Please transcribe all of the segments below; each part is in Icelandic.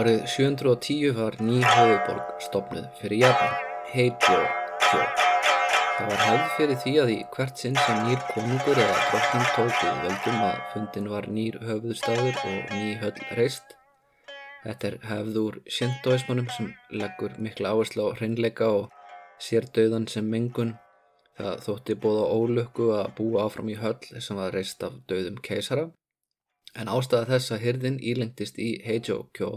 Árið 710 var ný höfuborg stopnuð fyrir Japan, Heijo-kyo. Það var hefð fyrir því að í hvert sinn sem nýr konungur eða drottning tókuð völdum að fundin var nýr höfuðstaður og ný höll reist. Þetta er hefð úr sjentóismannum sem leggur mikla áherslu á hreinleika og sér döðan sem mengun. Það þótti bóða ólöku að búa áfram í höll sem var reist af döðum keisara. En ástæða þess að hyrðin ílengtist í Heijo-kyo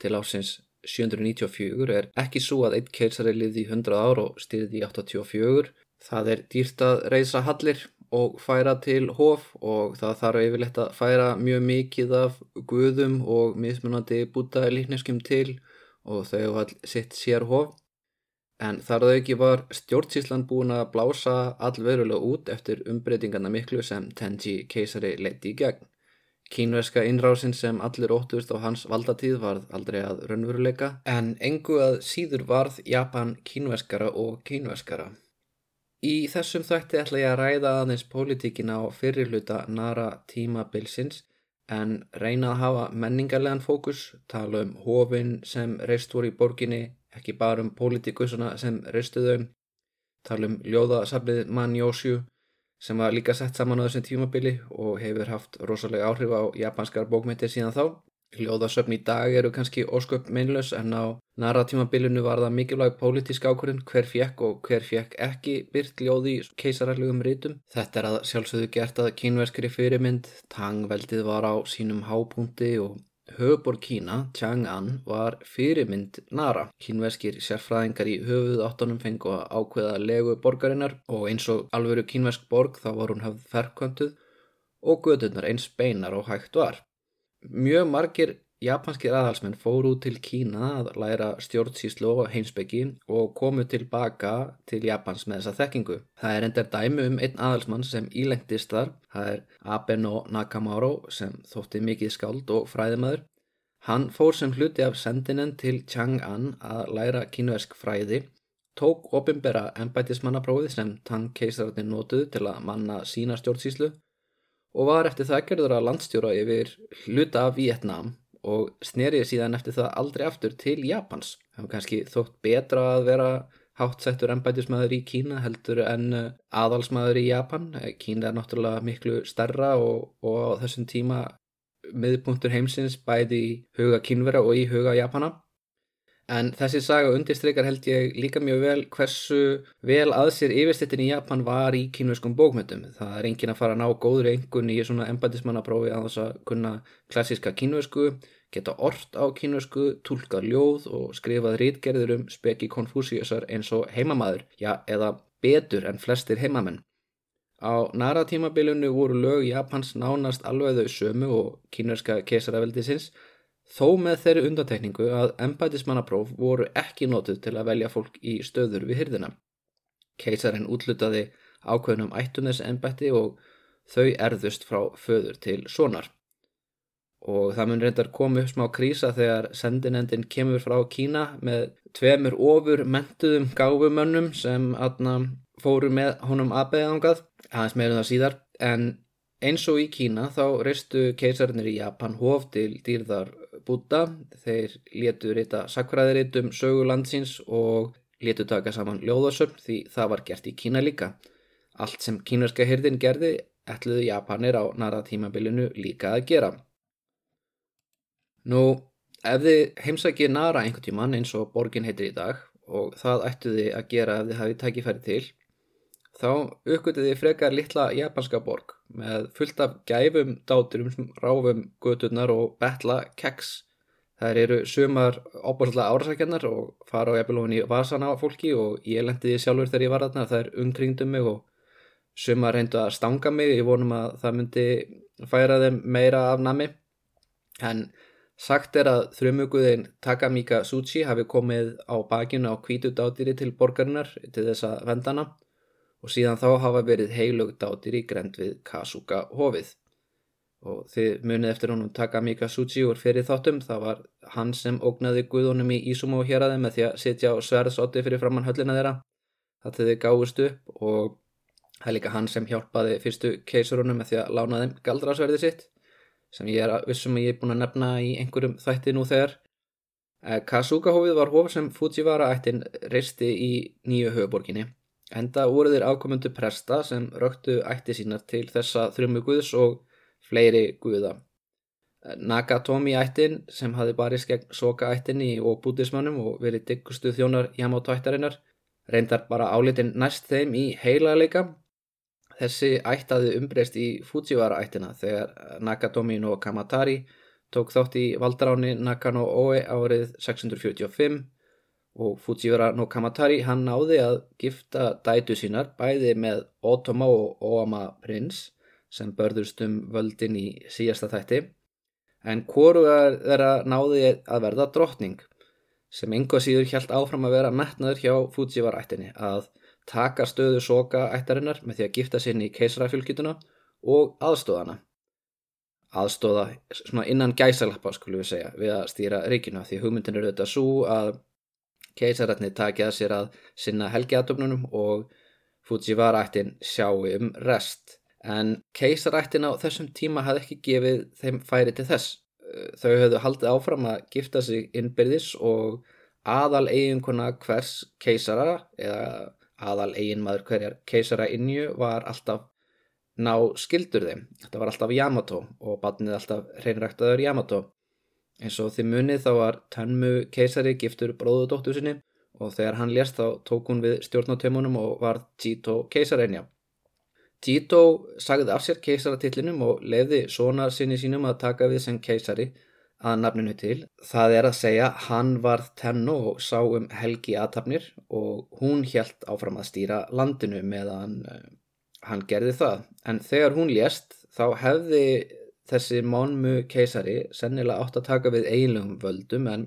til ásins 794 er ekki svo að einn keisari liði í 100 ár og styrði í 84. Það er dýrt að reysa hallir og færa til hof og það þarf yfirleitt að færa mjög mikið af guðum og mismunandi bútaðilíkneskum til og þau hafði sitt sér hof. En þar að auki var stjórnsíslan búin að blása allverulega út eftir umbreytingarna miklu sem Tenji keisari leiti í gegn. Kínverska innrásin sem allir óttust á hans valdatíð varð aldrei að raunveruleika en engu að síður varð Japan kínverskara og kínverskara. Í þessum þætti ætla ég að ræða aðeins pólitíkina á fyrirluta nara tímabilsins en reyna að hafa menningarlegan fókus, tala um hofin sem reist voru í borginni, ekki bara um pólitíkusuna sem reistu þau, tala um ljóðasaflið Manjósju sem var líka sett saman á þessum tímabili og hefur haft rosalega áhrif á japanskar bókmyndir síðan þá. Ljóðasöfn í dag eru kannski ósköp meinlaus en á narratímabilinu var það mikilvæg pólitísk ákvörðin hver fjekk og hver fjekk ekki byrt ljóði í keisararlegum rítum. Þetta er að sjálfsögðu gert að kínverskri fyrirmynd, tangveldið var á sínum hápunkti og Höfuborg Kína, Chang'an, var fyrirmynd Nara. Kínveskir sérfræðingar í höfuð áttunum fengu að ákveða legu borgarinnar og eins og alveru kínvesk borg þá var hún hafð ferkvöntuð og gödurnar eins beinar og hægt var. Mjög margir japanskir aðhalsmenn fóru út til Kína að læra stjórnsíslu og heimsbyggi og komu tilbaka til Japans með þessa þekkingu. Það er endar dæmi um einn aðhalsmann sem ílengtist þar Það er Abeno Nakamaro sem þótti mikið skáld og fræðimæður. Hann fór sem hluti af sendinen til Chang'an að læra kínversk fræði, tók opimbera ennbætismannaprófið sem Tang keisararnir notuð til að manna sína stjórnsíslu og var eftir það gerður að landstjóra yfir hluta Vietnám og snerið síðan eftir það aldrei aftur til Japans. Það var kannski þótt betra að vera háttsættur ennbætismæður í Kína heldur en eh, aðalsmæður í Japan. Kína er náttúrulega miklu starra og, og á þessum tíma miðpunktur heimsins bæði í huga kínvera og í huga Japana. En þessi saga undirstreykar held ég líka mjög vel hversu vel að sér yfirstittin í Japan var í kínveskum bókmyndum. Það er engin að fara að ná góður einhvern í svona embætismannaprófi að þess að kunna klassiska kínvesku geta orrt á kínusku, tólkað ljóð og skrifað rítgerður um speki konfúsiusar eins og heimamaður, já, eða betur en flestir heimamenn. Á naratímabilinu voru lög Japans nánast alveg þau sömu og kínuska kesaraveldisins, þó með þeirri undantekningu að embætismannapróf voru ekki nótuð til að velja fólk í stöður við hyrðina. Keisarinn útlutaði ákveðnum ættunes embætti og þau erðust frá föður til sonar og það mun reyndar koma upp smá krísa þegar sendinendin kemur frá Kína með tveimur ofur mentuðum gáfumönnum sem aðna fóru með honum aðbeðangað, aðeins meirum það síðar, en eins og í Kína þá reistu keisarnir í Japan hof til dýrðar Buddha, þeir létu reyta sakfræðiritum sögulandsins og létu taka saman ljóðasöfn því það var gert í Kína líka. Allt sem kínarska hirdin gerði ætluðu Japanir á naratímabilinu líka að gera. Nú, ef þið heimsækir Nara einhvern tíman eins og borgin heitir í dag og það ættu þið að gera ef þið hafið tækifæri til, þá uppgötu þið frekar litla japanska borg með fullt af gæfum dáturum, ráfum, göturnar og betla keks. Það eru sumar óbúrslega árasækjarnar og fara á jafnvelóðin í vasan á fólki og ég lendi því sjálfur þegar ég var þarna, það er umkringdum mig og sumar reyndu að stanga mig, ég vonum að það myndi færa þeim meira af nami, en Sagt er að þrjumuguðin Takamika Suchi hafi komið á bakinu á kvítu dátýri til borgarinnar til þessa vendana og síðan þá hafa verið heilug dátýri grend við Kasuga hofið. Og þið munið eftir honum Takamika Suchi úr fyrir þáttum, það var hann sem ógnaði guðunum í Ísumo hér aðeim með því að sitja á sverðsóti fyrir framann höllina þeirra. Það til þið gáðust upp og það er líka hann sem hjálpaði fyrstu keisurunum með því að lána þeim galdrasverði sitt sem ég er vissum að ég er búin að nefna í einhverjum þætti nú þegar Eh, Kasuga-hófið var hóf sem Fujiwara-ættin reisti í nýju höfuborginni. Enda voru þeir afkomundu presta sem röktu ætti sínar til þessa þrjumu guðs og fleiri guða. Eh, Nakatomi-ættin sem hafi barist gegn Soka-ættinni og bútismannum og verið diggustu þjónar Yamato-ættarinnar reyndar bara álitinn næst þeim í heilaðleika. Þessi ættaði umbreyst í Fujiwara-ættina þegar Nakatomi no Kamatari tók þátt í valdráni Nakano Oe árið 645 og Fujiwara no Kamatari hann náði að gifta dætu sínar bæði með Otomo og Oama prins sem börðust um völdin í síjasta þætti. En hvorugar þeirra náði að verða drottning sem einhvað síður hjælt áfram að vera metnaður hjá Fujiwara ættinni að taka stöðu soka ættarinnar með því að gifta sinni í keisarafjölkytuna og aðstóðana aðstóða svona innan gæsalappa skulum við segja við að stýra ríkinu því hugmyndin eru þetta svo að keisarætni taki að sér að sinna helgiatöfnunum og Fujiwara ættin sjáu um rest en keisarættin á þessum tíma hafði ekki gefið þeim færi til þess þau höfðu haldið áfram að gifta sig innbyrðis og aðal eiginkona hvers keisara eða aðal eiginmaður hverjar keisara innju var alltaf ná skildur þeim. Þetta var alltaf Yamato og batnið alltaf hreinræktaður Yamato. Eins og því munið þá var Tenmu keisari giftur bróðu dóttu sinni og þegar hann lérst þá tók hún við stjórnatömunum og var Jito keisareinja. Jito sagði af sér keisaratillinum og leiði sonar sinni sínum að taka við sem keisari að nafninu til. Það er að segja hann var Tenno og sá um helgi aðtapnir og hún helt áfram að stýra landinu meðan hann gerði það en þegar hún lést þá hefði þessi Mónmu keisari sennilega átt að taka við eiginlegum völdum en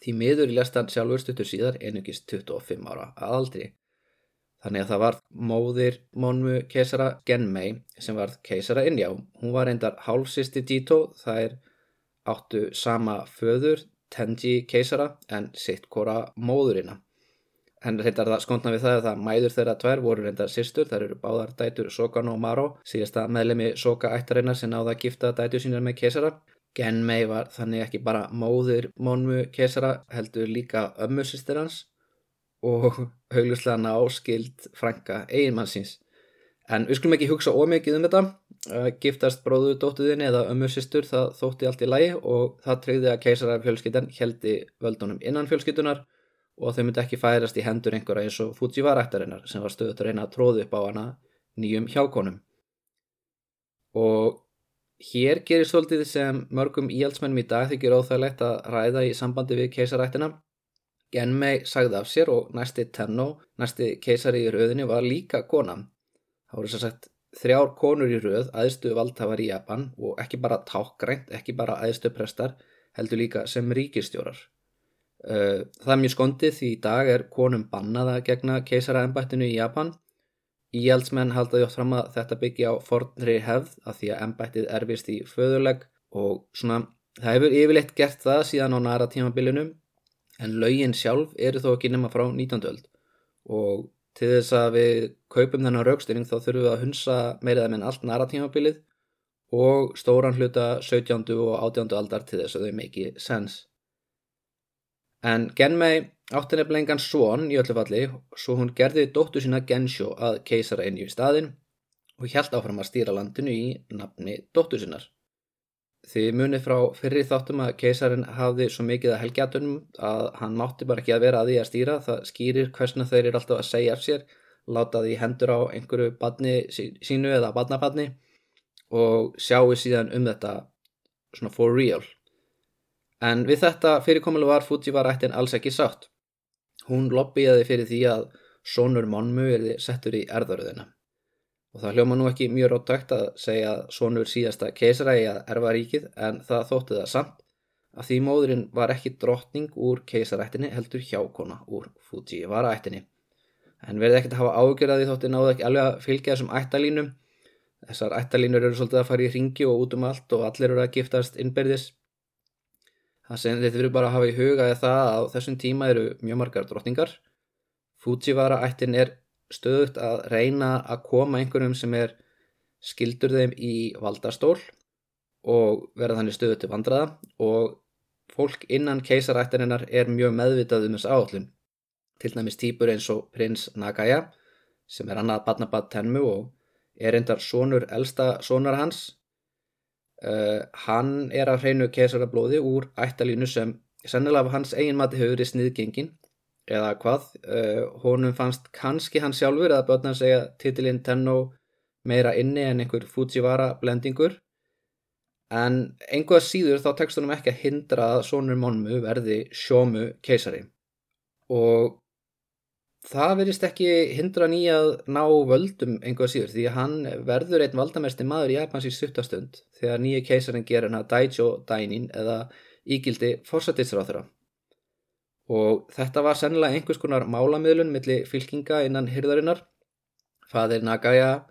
því miður lést hann sjálfur stuttur síðar einugist 25 ára að aldri. Þannig að það var móðir Mónmu keisara Genmei sem var keisara innjá. Hún var reyndar hálfsisti Dito, það er áttu sama föður Tenji keisara en sitt kora móðurina en reyndar það skontna við það að það mæður þeirra tvær voru reyndar sýstur, þar eru báðar dætur Sokan og Maro, síðasta meðlemi Soka ættarinnar sem náða að gifta dætur sínar með kesara. Genmei var þannig ekki bara móðir Mónmu kesara, heldur líka ömmusistir hans og haugluslega náskild franka eiginmannsins. En við skulum ekki hugsa ómikið um þetta, giftast bróðu dóttuðinni eða ömmusistur það þótti allt í lægi og það treyði að keisara fjölskyttan heldi völdunum innan fjölskyttunar og þau myndi ekki færast í hendur einhverja eins og Fujiwara-ættarinnar sem var stöðut að reyna að tróða upp á hana nýjum hjákonum. Og hér gerir svolítið sem mörgum íhaldsmennum í dag þykir óþægilegt að ræða í sambandi við keisarættina. Genmei sagði af sér og næsti Tenno, næsti keisari í rauðinni, var líka kona. Það voru sér sagt þrjár konur í rauð, aðstu valdhafar í Japan og ekki bara tákgrænt, ekki bara aðstu prestar, heldur líka sem ríkistjórar. Eh, það er mjög skondið því í dag er konum bannaða gegna keisaraembættinu í Japan. Íhaldsmenn haldaði ótt fram að þetta byggja á fornri hefð að því að embættið erfist í föðurleg og svona það hefur yfirleitt gert það síðan á næra tímabilinu en laugin sjálf eru þó ekki nema frá 19. öld og til þess að við kaupum þennan raukstyrning þá þurfum við að hunsa meirað með allt næra tímabilið og stóran hluta 17. og 18. aldar til þess að þau make sense. En Genmei átti nefnilega engan svon í öllu falli svo hún gerði dóttu sína Gensho að keisara inn í staðin og hjælt áfram að stýra landinu í nafni dóttu sinnar. Þið munið frá fyrri þáttum að keisarin hafði svo mikið að helgjatunum að hann mátti bara ekki að vera að því að stýra það skýrir hversna þeir eru alltaf að segja af sér láta því hendur á einhverju badni sínu eða badnapadni og sjáu síðan um þetta svona for real En við þetta fyrirkomulega var Fujiwara ættin alls ekki sátt. Hún lobbyjaði fyrir því að sonur Monmu erði settur í erðaröðina. Og það hljóma nú ekki mjög ráttækt að segja sonur síðasta keisarægi að erfa ríkið en það þótti það samt að því móðurinn var ekki drottning úr keisarættinni heldur hjákona úr Fujiwara ættinni. En verði ekkert að hafa ágjörði þótti náðu ekki alveg að fylgja þessum ættalínum. Þessar ættalínur eru svolítið að fara í ringi og út um allt og allir eru að giftast innbyrðis Það sem þið þurfum bara að hafa í huga er það að á þessum tíma eru mjög margar drottningar. Fujiwara ættin er stöðugt að reyna að koma einhverjum sem er skildur þeim í valdastól og verða þannig stöðugt til vandraða og fólk innan keisarættarinnar er mjög meðvitað um þessu áallun. Til dæmis týpur eins og prins Nagaya sem er annað badnabad Tenmu og er endar sonur elsta sonar hans. Uh, hann er af hreinu keisarablóði úr ættalínu sem sennilega af hans eigin mati hefur verið sniðgengin eða hvað. Uh, honum fannst kannski hann sjálfur eða börna segja titilinn Tenno meira inni en einhver Fujiwara blendingur en einhvað síður þá tekst honum ekki að hindra að sonur Monmu verði sjómu keisari og það verist ekki hindra nýja að ná völdum einhvað síður því að hann verður einn valdamesti maður í Japans í suttastund þegar nýja keisarin ger hann að Daijo Dainin eða ígildi fórsættisráþura og þetta var sennilega einhvers konar málamiðlun millir fylkinga innan hyrðarinnar fadir Nagaya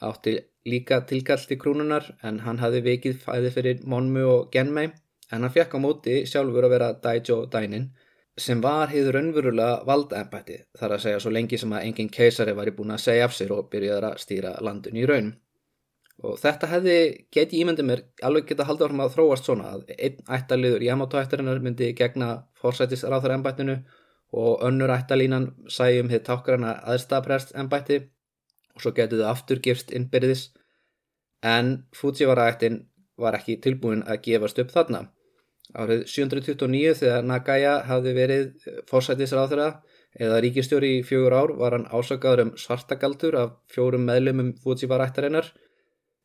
átti líka tilkall til krúnunar en hann hafði vikið fæði fyrir Monmu og Genmei en hann fekk á móti sjálfur að vera Daijo Dainin sem var heiður önverulega valdæmbætti þar að segja svo lengi sem að enginn keisari var í búin að segja af sér og byrjaði að stýra landun í raun. Og þetta hefði geti ímyndið mér alveg geta haldið áfram að þróast svona að einn ættaliður Yamato-ættarinnar myndi gegna fórsættisráþar embættinu og önnur ættalínan sæjum hitt tákrana aðstaprest embætti og svo getur þau aftur gifst innbyrðis en Fujiwara-ættin var ekki tilbúin að gefast upp þarna. Árið 729 þegar Nagaya hafði verið fórsættisráþurra eða ríkistjóri í fjögur ár var hann ásakaður um svartagaldur af fjórum meðlumum Fujiwara-ættarinnar.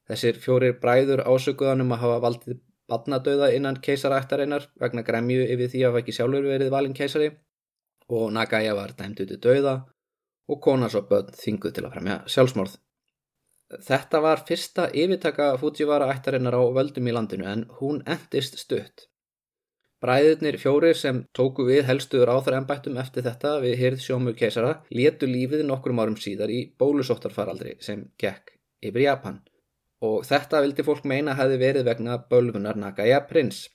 Þessir fjórir bræður ásökuðan um að hafa valdið badnadauða innan keisarættarinnar vegna gremju yfir því að hafa ekki sjálfur verið valin keisari og Nagaya var dæmt út í dauða og konas og börn þinguð til að fremja sjálfsmorð. Þetta var fyrsta yfirtaka Fujiwara ættarinnar á völdum í landinu en hún endist stutt. Bræðirnir fjórir sem tóku við helstuður áþar ennbættum eftir þetta við hyrð sjómu keisara létu lífið nokkrum árum síðar í bólusóttarfaraldri sem gekk yfir Japan og þetta vildi fólk meina hefði verið vegna bölvunar Nagaya prins.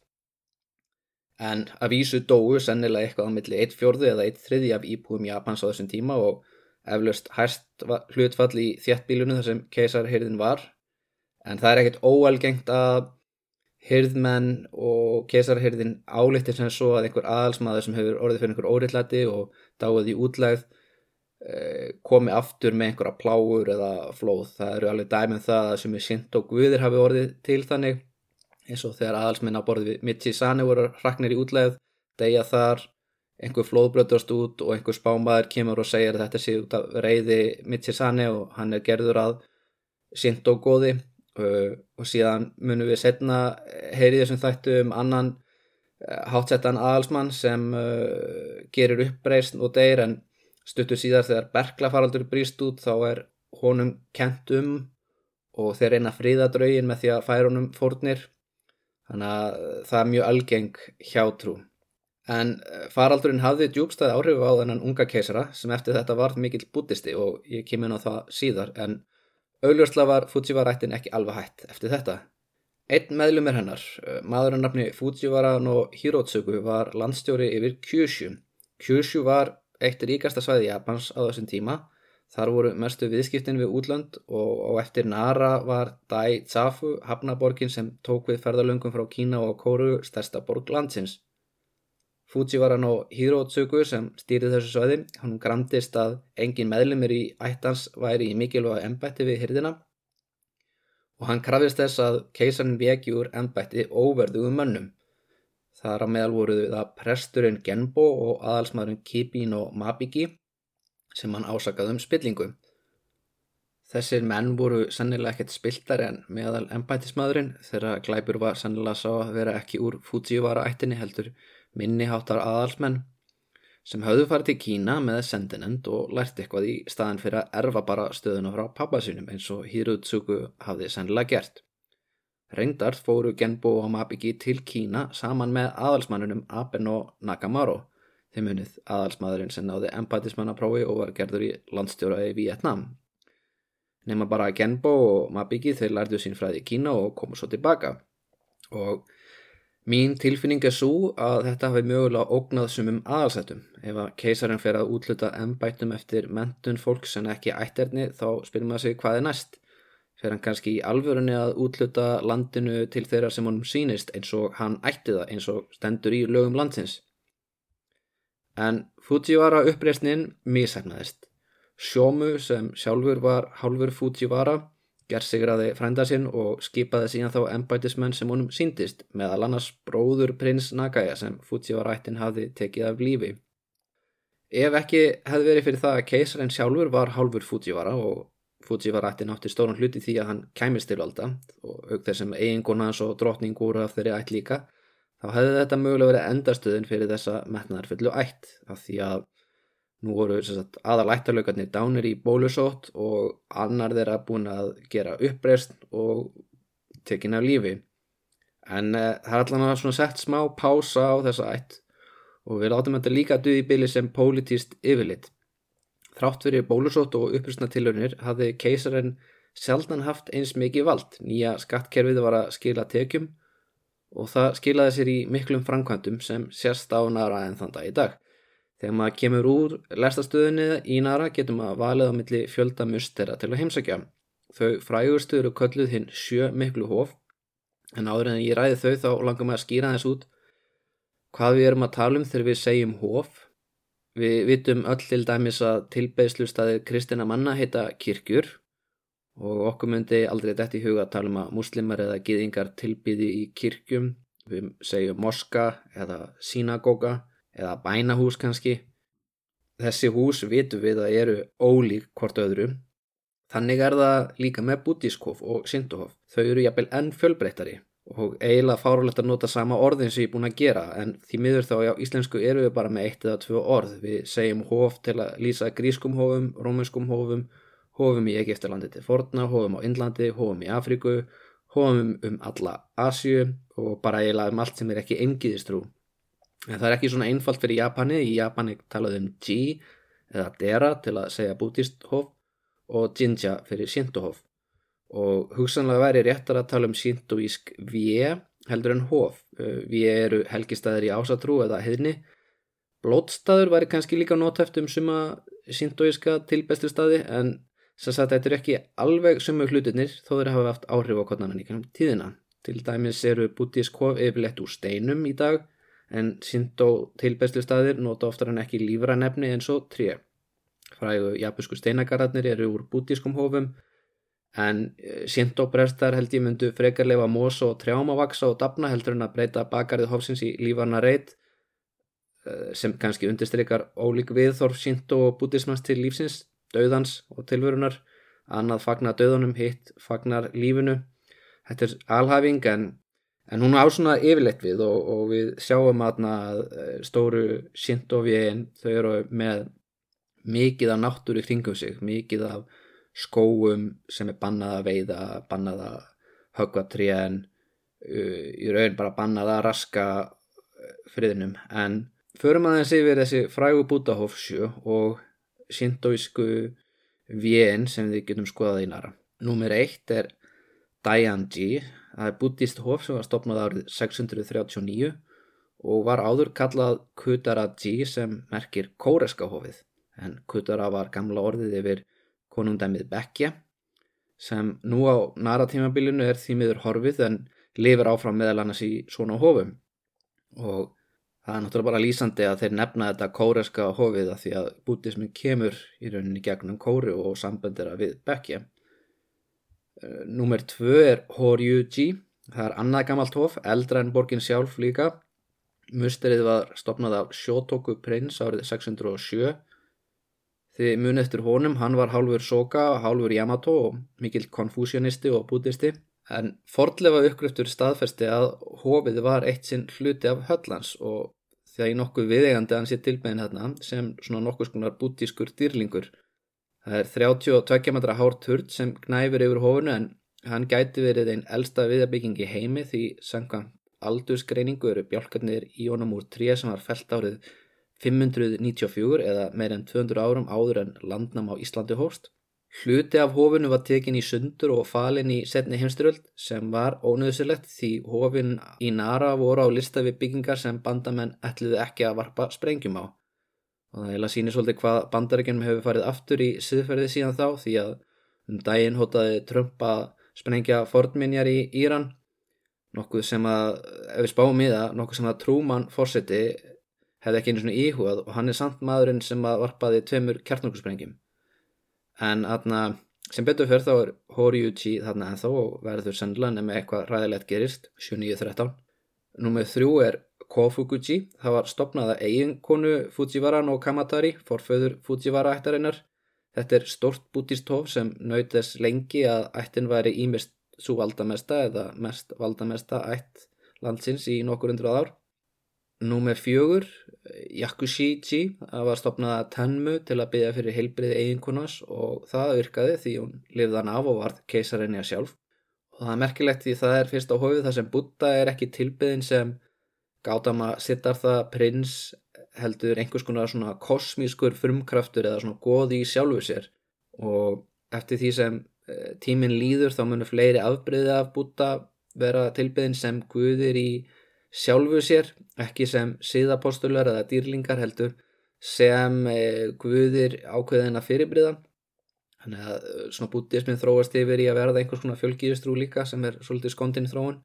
En að vísu dóu sennilega eitthvað á milli 1 fjörðu eða 1 þriði af íbúum Japans á þessum tíma og eflaust hæst hlutfall í þjættbílunu þar sem keisarhyrðin var en það er ekkert óalgengt að hyrðmenn og keisarhyrðin álittir sem svo að einhver aðalsmaður sem hefur orðið fyrir einhver óriðlæti og dáið í útlæð eh, komi aftur með einhverja pláur eða flóð. Það eru alveg dæmið um það sem er sint og guðir hafi orðið til þannig eins og þegar aðalsmenn á borðið við Michisane voru hraknir í útlæð, degja þar einhver flóðbröðast út og einhver spámaður kemur og segir að þetta sé út af reyði Mitsisane og hann er gerður að sint og góði uh, og síðan munum við setna heyrið þessum þættu um annan uh, hátsettan aðalsmann sem uh, gerir uppreist og deyr en stuttur síðar þegar berglafaraldur brýst út þá er honum kent um og þeir reyna fríðadrögin með því að færa honum fórnir. Þannig að það er mjög algeng hjátrú. En eh, faraldurinn hafði djúbstæði áhrif á þennan unga keisara sem eftir þetta varð mikill bútisti og ég kem inn á það síðar en augljósla var Fujiwara-ættin ekki alveg hætt eftir þetta. Einn meðlumir hennar, eh, maðurinn nafni Fujiwara no Hirotsugu var landstjóri yfir Kyushu. Kyushu var eitt ríkasta svæði Japans á þessum tíma. Þar voru mestu viðskiptin við útlönd og, og eftir Nara var Dai Zafu, hafnaborgin sem tók við ferðalöngum frá Kína og Kóru, stærsta borg landsins. Fujiwara no Hirotsugu sem stýrið þessu svæði, hann gramdist að engin meðlumir í ættans væri í mikilvæga ennbætti við hyrðina og hann krafist þess að keisarin veki úr ennbætti óverðugum mönnum. Þar að meðal voruð það presturinn Genbo og aðalsmaðurinn Kibin og Mabiki sem hann ásakaði um spillingu. Þessir menn voru sannilega ekkert spiltar en meðal ennbættismadurinn þegar glæpur var sannilega sá að vera ekki úr Fujiwara ættinni heldur minniháttar aðalsmenn sem höfðu farið til Kína með sendinend og lært eitthvað í staðan fyrir að erfa bara stöðuna frá pappasunum eins og Hirutsugu hafði sennilega gert. Reyndar fóru Genbo og Mabiki til Kína saman með aðalsmannunum Aben og Nakamaro, þeim unnið aðalsmaðurinn sem náði empatismannaprófi og var gerður í landstjóra í Vietnam. Nefna bara Genbo og Mabiki þeir lærðu sín fræði í Kína og komu svo tilbaka og Mín tilfinning er svo að þetta hafi mögulega ógnað sumum aðalsættum. Ef að keisarinn fer að útluta ennbættum eftir mentun fólks en ekki ætterni þá spyrir maður sig hvað er næst. fer hann kannski í alvörunni að útluta landinu til þeirra sem honum sínist eins og hann ætti það eins og stendur í lögum landsins. En Fujiwara uppreysnin mísæknaðist. Sjómu sem sjálfur var hálfur Fujiwara gerðsigraði frænda sinn og skipaði síðan þá ennbætismenn sem honum síndist meðal annars bróður prins Nagaya sem Fujiwara ættin hafði tekið af lífi. Ef ekki hefði verið fyrir það að keisarinn sjálfur var hálfur Fujiwara og Fujiwara ætti nátti stórun hluti því að hann kæmist til valda og auk þessum eiginkona hans og drottning úr af þeirri ætt líka þá hefði þetta mögulega verið endarstöðin fyrir þessa metnaðarfullu ætt af því að nú voru aðal ættarlaugarnir dánir í bólusótt og annar þeirra búin að gera uppreist og tekin af lífi en uh, það er allan að sett smá pása á þessa ætt og við látum þetta líka duði bili sem pólitíst yfirlit Þrátt fyrir bólusótt og upprýstna tilhörnir hafði keisarinn sjaldan haft eins mikið vald. Nýja skattkerfið var að skila tekjum og það skilaði sér í miklum framkvæmdum sem sérst á nara en þann dag í dag. Þegar maður kemur úr lestastöðunni í nara getur maður valið á milli fjölda mustera til að heimsækja. Þau frægustu eru kölluð hinn sjö miklu hóf en áður en ég ræði þau þá langar maður að skýra þess út hvað við erum að tala um þegar við segjum hóf Við vitum öll til dæmis að tilbeðslustæðir kristina manna heita kirkjur og okkur myndi aldrei dætt í huga að tala um að muslimar eða giðingar tilbyði í kirkjum. Við segjum moska eða sínagoga eða bænahús kannski. Þessi hús vitum við að eru ólík hvort öðru. Þannig er það líka með bútískof og synduhof. Þau eru jafnvel enn fjölbreyttari og eiginlega fárulegt að nota sama orðin sem ég er búin að gera en því miður þá á íslensku eru við bara með eitt eða tvö orð við segjum hóf til að lýsa grískum hófum, rómunskum hófum hófum í Egiptalandi til Forna, hófum á Indlandi hófum í Afríku hófum um alla Asju og bara eiginlega um allt sem er ekki engiðistrú en það er ekki svona einfalt fyrir Japani í Japani talaðum Ji eða Dera til að segja bútist hóf og Jinja fyrir Shinto-hóf og hugsanlega væri réttar að tala um síntoísk við heldur en hof. Við eru helgistæðir í ásatrú eða heðni. Blótstaður væri kannski líka nótæft um suma síntoíska tilbestu staði en sem sagt þetta er ekki alveg sumu hlutinir þó þeir hafa haft áhrif á konanan í kannum tíðina. Til dæmis eru bútísk hof yfirlegt úr steinum í dag en síntó tilbestu staðir nota oftar en ekki lífra nefni eins og tré. Frægu japansku steinagararnir eru úr bútískum hofum en eh, síndóprestar held ég myndu frekarleifa mós og trjámavaksa og dapna heldur en að breyta bakarið hófsins í lífarna reyt eh, sem kannski undirstrykkar ólík viðþorf síndó og bútismans til lífsins, döðans og tilvörunar annað fagnar döðunum, hitt fagnar lífinu þetta er alhæfing en, en hún á svona yfirleitt við og, og við sjáum að eh, stóru síndófiðin þau eru með mikið af náttúri kringum sig, mikið af skóum sem er bannað að veiða, bannað að högva tríðan, uh, í raun bara bannað að raska uh, friðinum. En förum aðeins yfir þessi frægu bútahofsjö og síntóísku vien sem við getum skoðað í nara. Númer eitt er Dayanji, það er bútist hof sem var stopnað árið 639 og var áður kallað Kutaraji sem merkir kóreska hofið en Kutara var gamla orðið yfir konungdæmið Bekkja sem nú á naratímabilinu er því miður horfið en lifir áfram meðal annars í svona hofum og það er náttúrulega bara lýsandi að þeir nefna þetta kóreska hofið að því að bútismin kemur í rauninni gegnum kóri og samböndira við Bekkja. Eh, Númer tvö er Horyuji, það er annað gammalt hof, eldra en borgin sjálf líka. Musterið var stopnað af Shotoku prins árið 607 Þið munið eftir honum, hann var hálfur Soka, hálfur Yamato og mikill konfúsionisti og bútisti. En fordlefa uppgriftur staðfesti að hófið var eitt sinn hluti af höllans og því að í nokkuð viðegandi hann sé tilbegin hérna sem svona nokkuð skonar bútískur dýrlingur. Það er 32 metra hár turd sem knæfur yfir hófunu en hann gæti verið einn elsta viðarbyggingi heimi því sangam aldursgreiningu eru bjálkarnir í honum úr 3 sem var felt árið 594 eða meir enn 200 árum áður en landnam á Íslandi hóst. Hluti af hófinu var tekin í sundur og falin í setni heimstyröld sem var ónöðsilegt því hófin í Nara voru á lista við byggingar sem bandamenn ætliði ekki að varpa sprengjum á. Og það heila sýnir svolítið hvað bandarækjum hefur farið aftur í siðferði síðan þá því að Um daginn hótaði Trump að sprengja fordminjar í Íran, nokkuð sem að, ef við spáum í það, nokkuð sem að Trúmann fórseti hefði ekki einu svona íhugað og hann er samt maðurinn sem að varpaði tveimur kjartnokkursprengjum. En aðna, sem betur fyrir þá er Horiuchi þarna ennþá og verður sennilega nefnir eitthvað ræðilegt gerist, 7.9.13. Númið þrjú er Kofuguchi, það var stopnaða eiginkonu Fujiwara no Kamatari, forföður Fujiwara ættarinnar Þetta er stort bútistóf sem naut þess lengi að ættin væri ímest svo valdamesta eða mest valdamesta ætt landsins í nokkur undrað ár. Númer fjögur, Yakushichi, það var stopnaða Tenmu til að byggja fyrir heilbriði eiginkunas og það virkaði því hún lifðan af og varð keisarinni að sjálf. Og það er merkilegt því það er fyrst á hófið þar sem Buddha er ekki tilbyðin sem Gautama Siddhartha prins heldur einhvers konar svona kosmískur frumkraftur eða svona goði í sjálfu sér. Og eftir því sem eh, tíminn líður þá munur fleiri afbreyði af búta vera tilbyðin sem guðir í sjálfu sér, ekki sem síðapostular eða dýrlingar heldur sem eh, guðir ákveðina fyrirbriða þannig að eh, svona bútismin þróast yfir í að verða einhvers konar fjölgýðustrú líka sem er svolítið skondin þróun.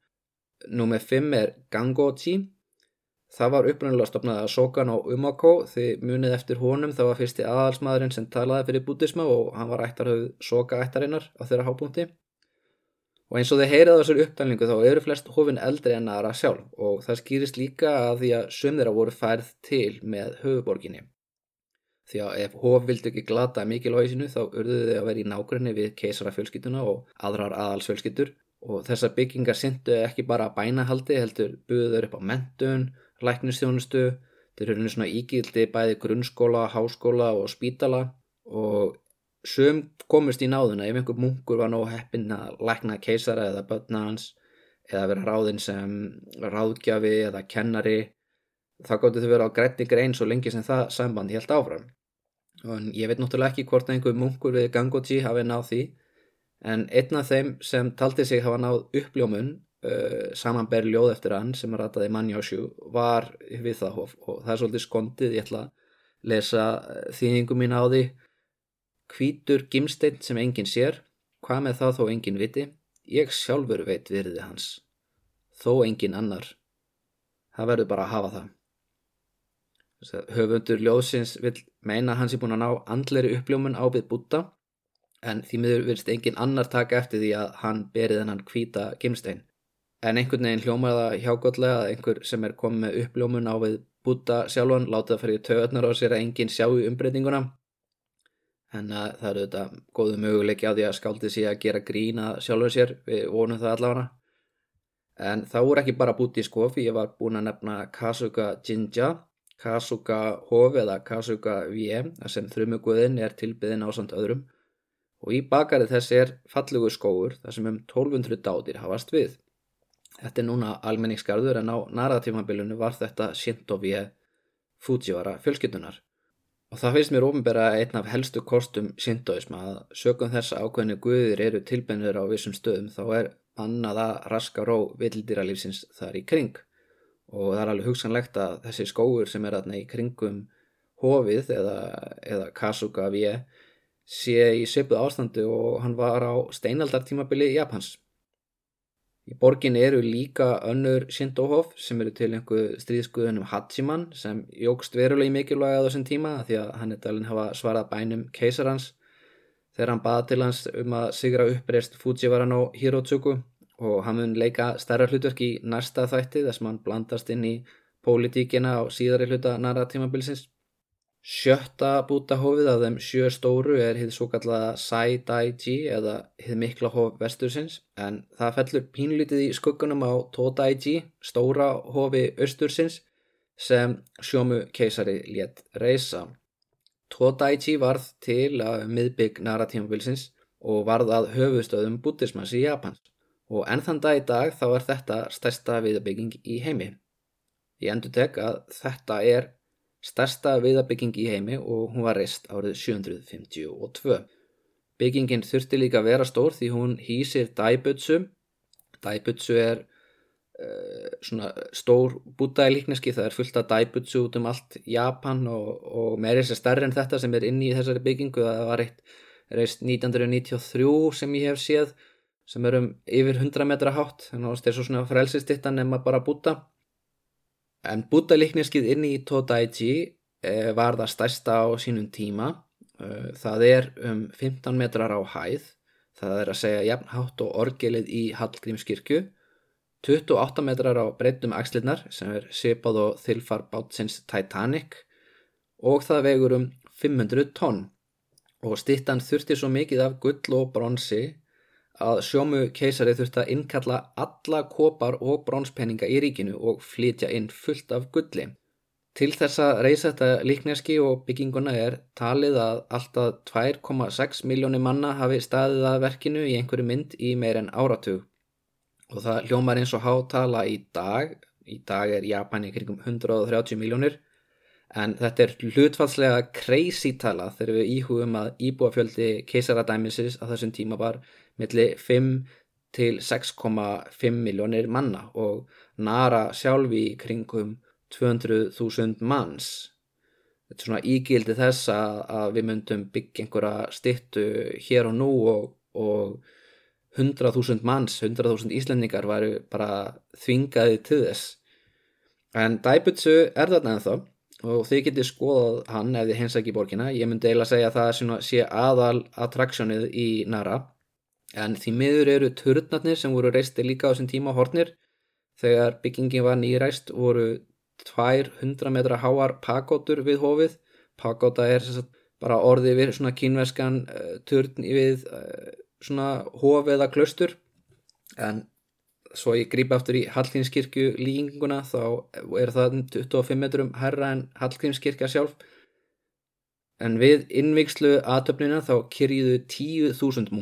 Númið 5 er Gangochi Það var uppröndilega stopnað að Sokan á Umako því munið eftir honum það var fyrsti aðalsmaðurinn sem talaði fyrir bútisma og hann var ættarhauð Soka ættarinnar á þeirra hápunkti. Og eins og þið heyrið á þessar uppdælingu þá eru flest hofin eldri en aðra sjálf og það skýrist líka að því að sömðira voru færð til með höfuborginni. Því að ef hof vildi ekki glata mikilvægisinu þá urðuðu þau að vera í nákvæmni við keisarafjölskytuna og aðrar aðalsfjölskyttur og þessar byggingar syndu ekki bara bænahaldi heldur buður upp á mentun læknistjónustu, þeir eru svona ígildi bæði grunnskóla, háskóla og spítala og söm komist í náðuna ef einhver munkur var nóg heppin að lækna keisara eða börna hans eða vera ráðinn sem ráðgjafi eða kennari þá gáttu þau vera á grætti grein svo lengi sem það samband helt áfram. Og ég veit náttúrulega ekki hvort einhver munkur við Gangoji hafi náð því en einn af þeim sem taldi sig hafa náð uppljómun uh, samanberð ljóð eftir hann sem að rataði Manjásjú var við það hof og það er svolítið skondið, ég ætla að lesa uh, þýðingum mín á því. Hvítur gimsteinn sem enginn sér, hvað með það þó enginn viti, ég sjálfur veit virði hans, þó enginn annar, það verður bara að hafa það. Höfundur ljóðsins vil meina hans er búin að ná andleri uppljómun á við búta en því miður virðist enginn annar taka eftir því að hann berið hennan hvíta gimsteinn en einhvern veginn hljómar það hjágóðlega að einhver sem er komið með uppljómun á við búta sjálfan láta það fyrir töðunar á sér að enginn sjá í umbreytinguna. En uh, það eru þetta góðu möguleiki á því að skáldi sig að gera grína sjálfur sér, við vonum það allavega. En það voru ekki bara búti í skofi, ég var búin að nefna Kasuga Jinja Kasuga Hof eða Kasuga VM sem þrjumuguðin er tilbyðin á samt öðrum. Og í bakarið þess er fallugur skóur þar sem um 1200 dátir hafast við Þetta er núna almenningsgarður en á narratífambilinu var þetta Shintovie Fujiwara fjölskyttunar. Og það finnst mér ofinbera einn af helstu kostum Shintoisma að sögum þessa ákveðinu guðir eru tilbennir á vissum stöðum þá er annað að raska ró vildýralífsins þar í kring. Og það er alveg hugsanlegt að þessi skóur sem er aðna í kringum hofið eða, eða Kasuga Vie sé í söpuð ástandu og hann var á steinaldartímabili Japans. Í borgin eru líka önnur Shintohof sem eru til einhver stríðskuðunum Hachiman sem jógst verulega í mikilvægi á þessum tíma því að hann er talin hafa svarað bænum keisarans þegar hann baða til hans um að sigra uppreist Fujiwara no Hirotsugu og hann mun leika stærra hlutverk í næsta þætti þess að hann blandast inn í pólitíkina á síðari hluta narratímabilsins. Sjötta bútahófið af þeim sjö stóru er hið svo kallaða Sai-Dai-Ji eða hið mikla hóf vestursins en það fellur pínlítið í skuggunum á To-Dai-Ji, stóra hófi austursins sem sjómu keisari létt reysa. To-Dai-Ji varð til að miðbygg narratímabilsins og varð að höfustöðum bútismans í Japans og enn þann dag í dag þá er þetta stærsta viðabygging í heimi. Ég endur tek að þetta er stærsta viðabygging í heimi og hún var reist árið 752. Byggingin þurfti líka að vera stór því hún hýsir Daibutsu. Daibutsu er uh, svona stór bútaðilíkneski, það er fullt af Daibutsu út um allt Japan og, og með þess að stærri en þetta sem er inni í þessari byggingu það var eitt reist 1993 sem ég hef séð sem er um yfir 100 metra hátt þannig að það er svo svona frelsistittan en maður bara búta en bútalíkniskið inn í Todaiji eh, var það stærsta á sínum tíma. Eh, það er um 15 metrar á hæð. Það er að segja jafnhátt og orgelið í Hallgrímskirkju. 28 metrar á breytum axlinnar sem er sipað og þilfar bátsins Titanic. Og það vegur um 500 tonn. Og stittan þurfti svo mikið af gull og bronsi að sjómu keisari þurfti að innkalla alla kopar og bronspenninga í ríkinu og flytja inn fullt af gulli. Til þess að reysa þetta líkneski og bygginguna er talið að alltaf 2,6 miljónir manna hafi staðið að verkinu í einhverju mynd í meir en áratug. Og það hljómar eins og hátala í dag, í dag er Japan í kringum 130 miljónir, en þetta er hlutfallslega crazy tala þegar við íhugum að íbúafjöldi keisaradæmisins að þessum tíma var milli 5 til 6,5 miljónir manna og Nara sjálfi í kringum 200.000 manns. Þetta er svona ígildi þess að, við myndum byggja einhverja stittu hér og nú og, og 100.000 manns, 100.000 íslendingar varu bara þvingaði til þess. En Daibutsu er þarna ennþá og þið getið skoðað hann ef þið í borgina. Ég myndi eiginlega segja að það sé aðal attraktsjónið í Nara en því miður eru turnarnir sem voru reisti líka á þessum tíma hornir þegar byggingin var nýræst voru tvær hundra metra háar pakótur við hófið pakóta er bara orði við svona kínveskan uh, turn við uh, svona hóf eða klöstur en svo ég grípa aftur í Hallgrímskirkju líkinguna þá er það 25 metrum herra en Hallgrímskirkja sjálf. En við innvikslu aðtöfnina þá kyrjuðu 10.000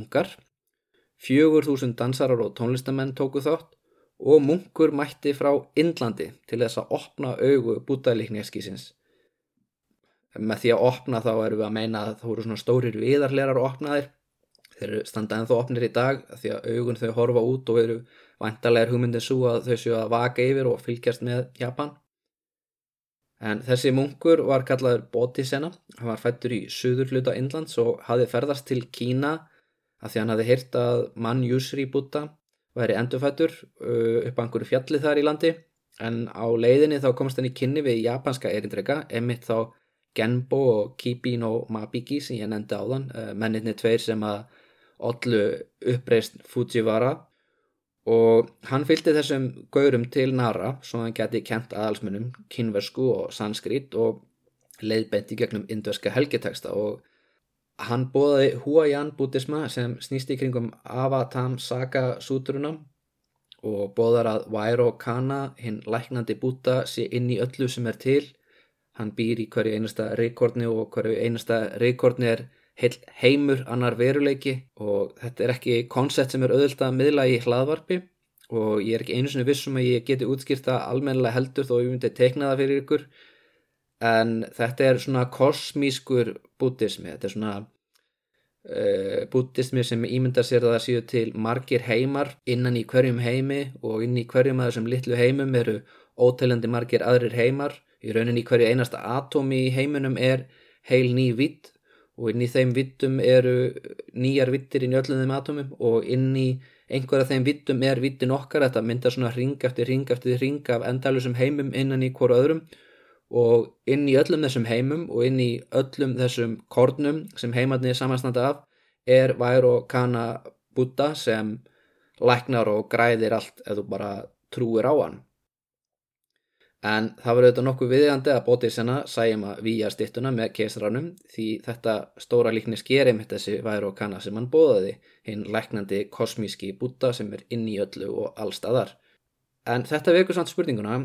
munkar 4.000 dansarar og tónlistamenn tóku þátt og munkur mætti frá Indlandi til þess að opna augu bútaðlíkneskísins. Með því að opna þá erum við að meina að það voru svona stórir viðarlerar opnaðir. Þeir eru standaðin þó opnir í dag því að augun þau horfa út og eru vantarlegar hugmyndin svo að þau séu að vaka yfir og fylgjast með Japan. En þessi munkur var kallaður Bodhisenna. Hann var fættur í söður hluta Indlands og hafði ferðast til Kína að því hann hafði heyrt að mann Jusri Buddha væri endurfættur uh, upp á einhverju fjalli þar í landi. En á leiðinni þá komst hann í kynni við japanska erindrega, emitt þá Genbo og Kibin og Mabiki sem ég nefndi á þann, uh, menninni tveir sem að ollu uppreist Fujiwara. Og hann fylgdi þessum gaurum til Nara svo hann geti kent aðalsmunum kynversku og sanskrit og leiðbenti gegnum indverska helgeteksta og Hann bóði Huayan bútisma sem snýst í kringum Avatam Saga sútruna og bóðar að Vairo Kana, hinn læknandi búta, sé inn í öllu sem er til. Hann býr í hverju einasta reykordni og hverju einasta reykordni er heil heimur annar veruleiki og þetta er ekki koncept sem er auðvitað að miðla í hlaðvarpi og ég er ekki einu svona vissum að ég geti útskýrta almennilega heldur þó ég myndi tekna það fyrir ykkur en þetta er svona kosmískur bútismi, þetta er svona uh, bútismi sem ímyndar sér að það séu til margir heimar innan í hverjum heimi og inn í hverjum að þessum litlu heimum eru óteljandi margir aðrir heimar. Í rauninni hverju einasta atómi í heiminum er heil ný vitt og inn í þeim vittum eru nýjar vittir inn í öllum þeim atómum og inn í einhverja þeim vittum er vittin okkar. Þetta myndar svona ring eftir ring eftir ring af endalusum heimum innan í hverju öðrum og inn í öllum þessum heimum og inn í öllum þessum kornum sem heimarnir samanstanda af er vær og kana búta sem læknar og græðir allt ef þú bara trúir á hann. En það var auðvitað nokkuð viðjandi að bótið sena sæjum að výja stittuna með keisranum því þetta stóra líkni skerim þessi vær og kana sem hann bóðaði hinn læknandi kosmíski búta sem er inn í öllu og allstaðar. En þetta vekur samt spurninguna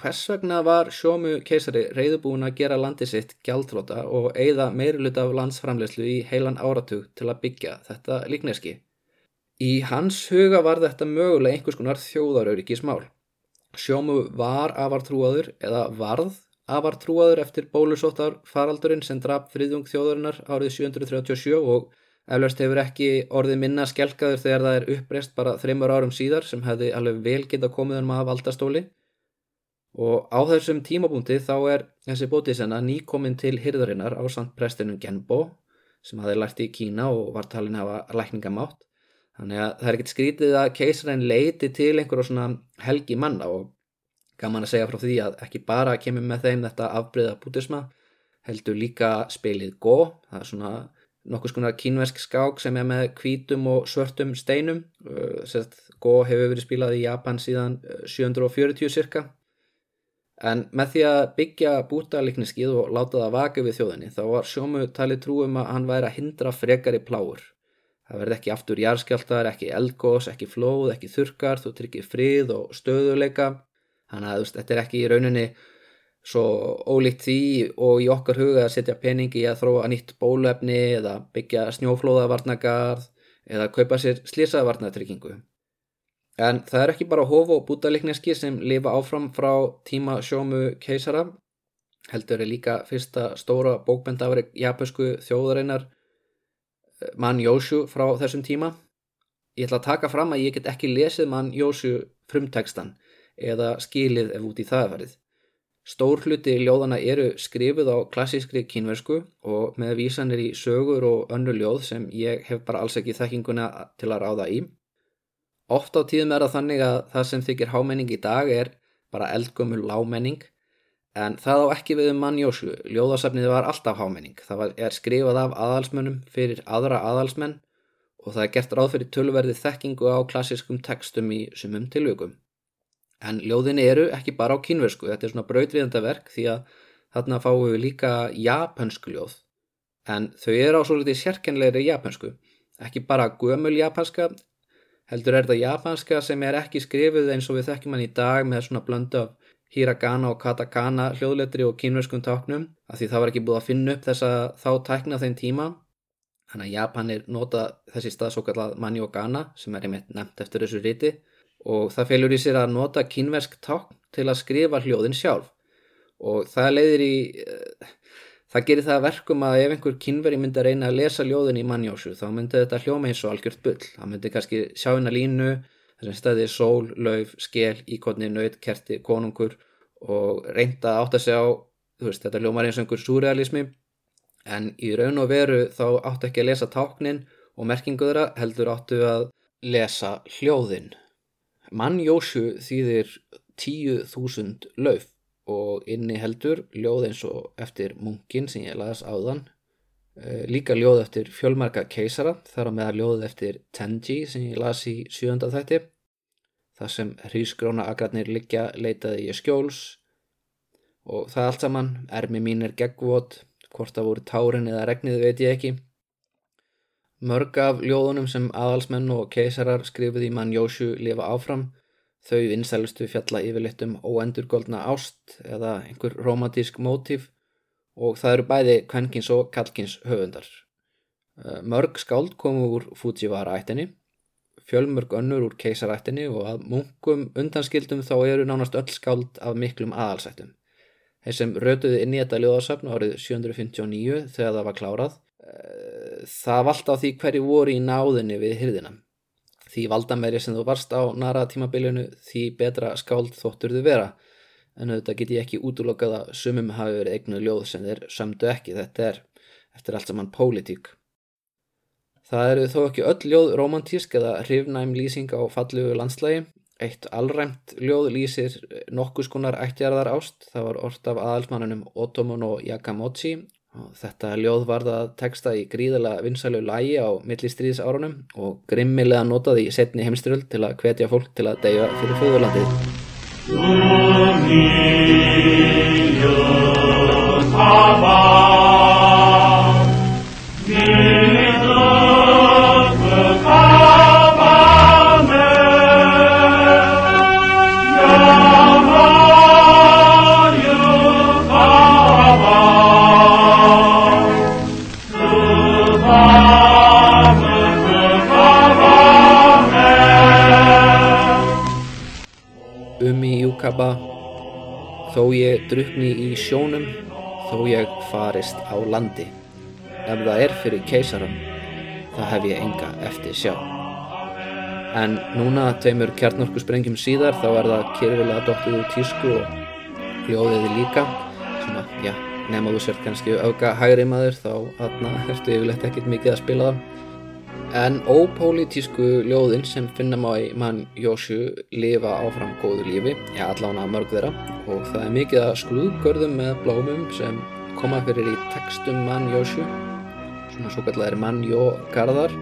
Hvers vegna var sjómu keisari reyðubúin að gera landi sitt gjaldróta og eigða meirilut af landsframlegslu í heilan áratug til að byggja þetta líkneski? Í hans huga var þetta mögulega einhvers konar þjóðarauríkismál. Sjómu var afartrúaður eða varð afartrúaður eftir bólusóttar faraldurinn sem draf friðung þjóðarinnar árið 737 og eflaust hefur ekki orðið minna skelkaður þegar það er uppreist bara þreymur árum síðar sem hefði alveg vel geta komið um að valdastóli og á þessum tímabúndi þá er þessi bótisenna nýkominn til hyrðarinnar á samt prestinum Genbo sem hafði lært í Kína og var talin að hafa lækningamátt. Þannig að það er ekkert skrítið að keisarinn leiti til einhverjum svona helgi manna og gaman að segja frá því að ekki bara kemur með þeim þetta afbreyða bútisma, heldur líka spilið Go, það er svona nokkus konar kínversk skák sem er með hvítum og svörtum steinum. Go hefur verið spilað í Japan síðan 740 cirka En með því að byggja bútalikniskið og láta það vaka við þjóðinni þá var sjómu talið trúum að hann væri að hindra frekari pláur. Það verði ekki aftur járskjáltar, ekki eldgós, ekki flóð, ekki þurkar, þú tryggir frið og stöðuleika. Þannig að þetta er ekki í rauninni svo ólíkt því og í okkar huga að setja peningi að þróa nýtt bólefni eða byggja snjóflóðavarnagarð eða kaupa sér slísavarnatryggingu. En það er ekki bara hof og bútalikneski sem lifa áfram frá tíma sjómu keisara, heldur er líka fyrsta stóra bókbendafari japansku þjóðareinar eh, mann Jósju frá þessum tíma. Ég ætla að taka fram að ég get ekki lesið mann Jósju frumtekstan eða skilið ef út í það verið. Stór hluti ljóðana eru skrifuð á klassískri kínversku og með vísanir í sögur og önnu ljóð sem ég hef bara alls ekki þekkinguna til að ráða í. Oft á tíðum er það þannig að það sem þykir hámenning í dag er bara eldgömmul lámenning en það á ekki við um mann Jósju. Ljóðasafnið var alltaf hámenning. Það er skrifað af aðalsmönnum fyrir aðra aðalsmenn og það er gert ráð fyrir tölverði þekkingu á klassiskum tekstum í sumum tilvökum. En ljóðin eru ekki bara á kínversku, þetta er svona brautviðanda verk því að þarna fáum við líka japansku ljóð. En þau eru á svo litið sérkenleiri japansku, ekki bara gömul japanska heldur er það japanska sem er ekki skrifuð eins og við þekkjum hann í dag með svona blöndu af hiragana og katakana hljóðletri og kínverskum táknum af því það var ekki búið að finna upp þessa þá tækna þeim tíma. Þannig að Japanir nota þessi stað svo kallað manni og gana sem er einmitt nefnt eftir þessu riti og það felur í sér að nota kínversk tákn til að skrifa hljóðin sjálf. Og það leiðir í Það gerir það verkum að ef einhver kynveri myndi að reyna að lesa ljóðin í mannjósu þá myndi þetta hljóma eins og algjört bull. Það myndi kannski sjá hérna línu, þessum stæði sól, lauf, skél, íkotni, nöyt, kerti, konungur og reynda átt að segja á, þú veist, þetta hljómar eins og einhver surrealismi en í raun og veru þá áttu ekki að lesa táknin og merkinguðra heldur áttu að lesa hljóðin. Mannjósu þýðir tíu þúsund lauf og inni heldur ljóð eins og eftir munkin sem ég las áðan. Eh, líka ljóð eftir fjölmarka keisara þar á meða ljóð eftir Tenji sem ég las í sjönda þætti þar sem hrísgróna agrarnir liggja leitaði ég skjóls. Og það allt saman ermi mín er geggvot hvort það voru tárin eða regnið veit ég ekki. Mörg af ljóðunum sem aðalsmenn og keisarar skrifið í mann Jósju lifa áfram Þau vinsælustu fjalla yfirleitt um óendurgoldna ást eða einhver romantísk mótíf og það eru bæði kvenkins og kalkins höfundar. Eh, mörg skáld komu úr Fujiwara ættinni, fjölmörg önnur úr keisarættinni og að munkum undanskildum þá eru nánast öll skáld af miklum aðalsættum. Þeir sem rötuði inn í þetta ljóðarsafn árið 759 þegar það var klárað, eh, það vald á því hverju voru í náðinni við hyrðina því valdamæri sem þú varst á nara tímabilinu því betra skáld þóttur þau vera. En auðvitað get ég ekki útlokkað að sumum hafi verið eignu ljóð sem þeir sömdu ekki. Þetta er eftir allt saman pólitík. Það eru þó ekki öll ljóð romantísk eða hrifnæm lýsing á fallugu landslægi eitt allræmt ljóð lýsir nokkus konar ættjarðar ást það var orft af aðalsmannunum Otomono Yakamochi Og þetta ljóð varða texta í gríðala vinsælu lægi á millistriðsárunum og grimmilega notaði í setni heimstyröld til að hvetja fólk til að deyja fyrir föðurlandið. Akaba drukni í sjónum Þó ég farist á landi. Ef það er fyrir keisarum Það hef ég enga eftir sjá. En núna tveimur kjarnorku sprengjum síðar þá er það kyrfilega dóttið úr tísku og hljóðiði líka að, já, nema þú sért kannski auka hægri maður þá ertu yfirlegt ekkert mikið að spila það en ópolítísku ljóðin sem finna má í mann Jósju lifa áfram góðu lífi já allavega mörg þeirra. Og það er mikið að skrúðgörðum með blómum sem koma fyrir í textum mann Jósju svona svo kallar mann Jó Garðar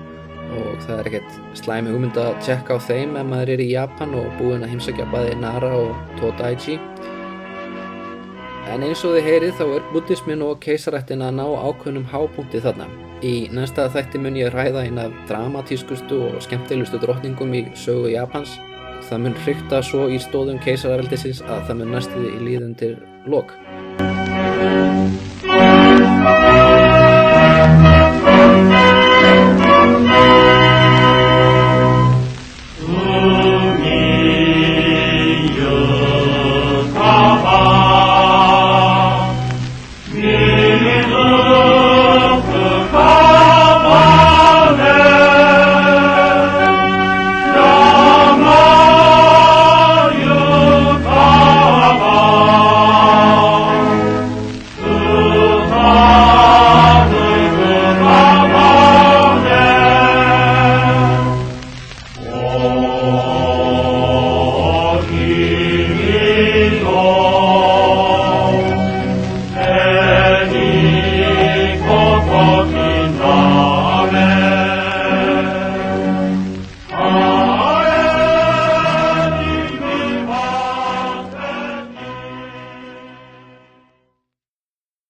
og það er ekkert slæmi hugmynd að tjekka á þeim ef maður er í Japan og búinn að heimsækja bæði Nara og Todaichi. En eins og þið heyrið þá er buddhismin og keisarættin að ná ákveðnum hápunkti þarna. Í næsta þætti mun ég ræða eina dramatískustu og skemmtilegustu drottningum í sögu Japans. Það mun hrykta svo í stóðum keisaraveldisins að það mun næstuði í líðundir lok.